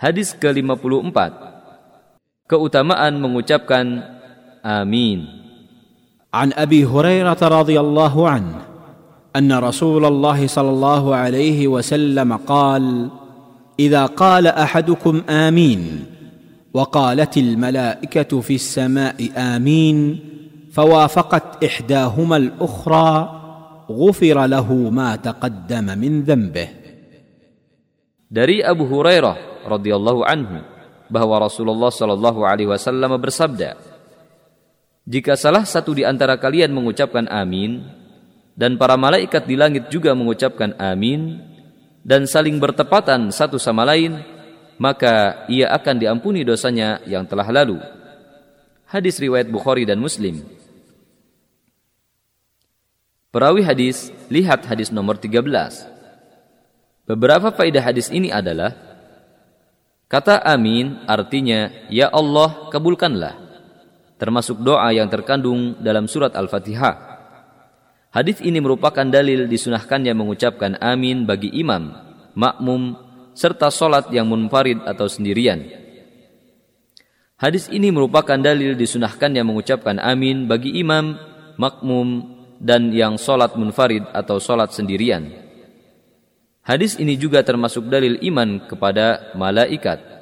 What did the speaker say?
Hadis ke-54 Keutamaan mengucapkan amin. عن ابي هريره رضي الله عنه ان رسول الله صلى الله عليه وسلم قال اذا قال احدكم امين وقالت الملائكه في السماء امين فوافقت احداهما الاخرى غفر له ما تقدم من ذنبه Dari Abu Hurairah radhiyallahu anhu bahwa Rasulullah shallallahu alaihi wasallam bersabda, Jika salah satu di antara kalian mengucapkan amin dan para malaikat di langit juga mengucapkan amin dan saling bertepatan satu sama lain, maka ia akan diampuni dosanya yang telah lalu. Hadis riwayat Bukhari dan Muslim. Perawi hadis, lihat hadis nomor 13. Beberapa faedah hadis ini adalah Kata amin artinya Ya Allah kabulkanlah Termasuk doa yang terkandung dalam surat Al-Fatihah Hadis ini merupakan dalil disunahkannya mengucapkan amin bagi imam, makmum, serta solat yang munfarid atau sendirian. Hadis ini merupakan dalil disunahkannya mengucapkan amin bagi imam, makmum, dan yang solat munfarid atau solat sendirian. Hadis ini juga termasuk dalil iman kepada malaikat